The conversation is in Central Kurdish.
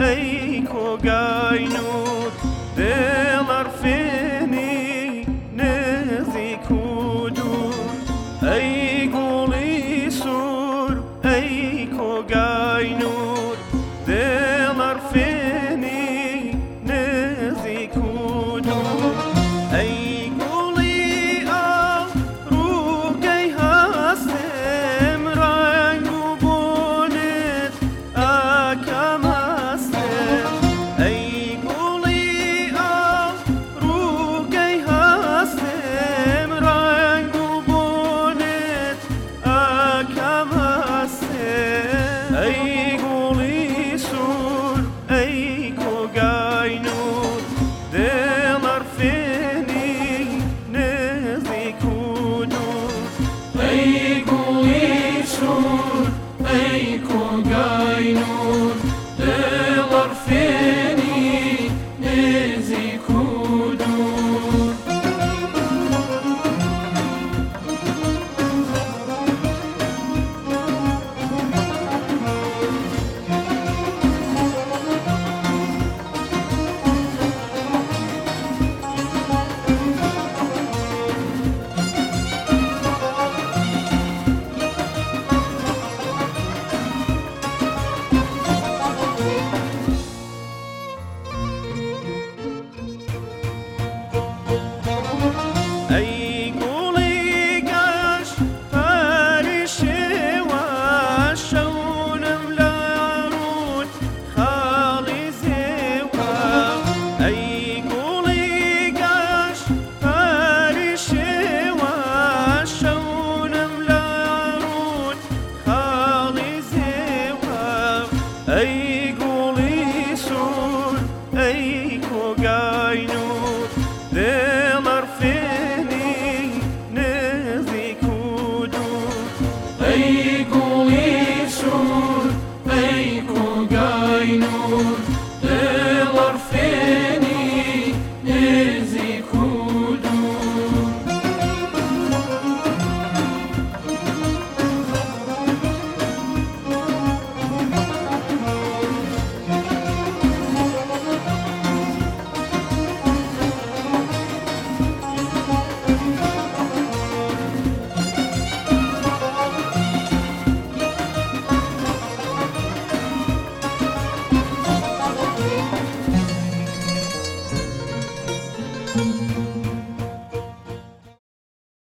ئەی کۆگاین و دێڵەرفێنی نزیک و دوور ئەی گوڵی سوور ئەی کۆگاین و سوور ئەی کۆگاین و دێمەرفێنی نزیک و دوور ئەی گوڵی سوور ئەی کۆگاین و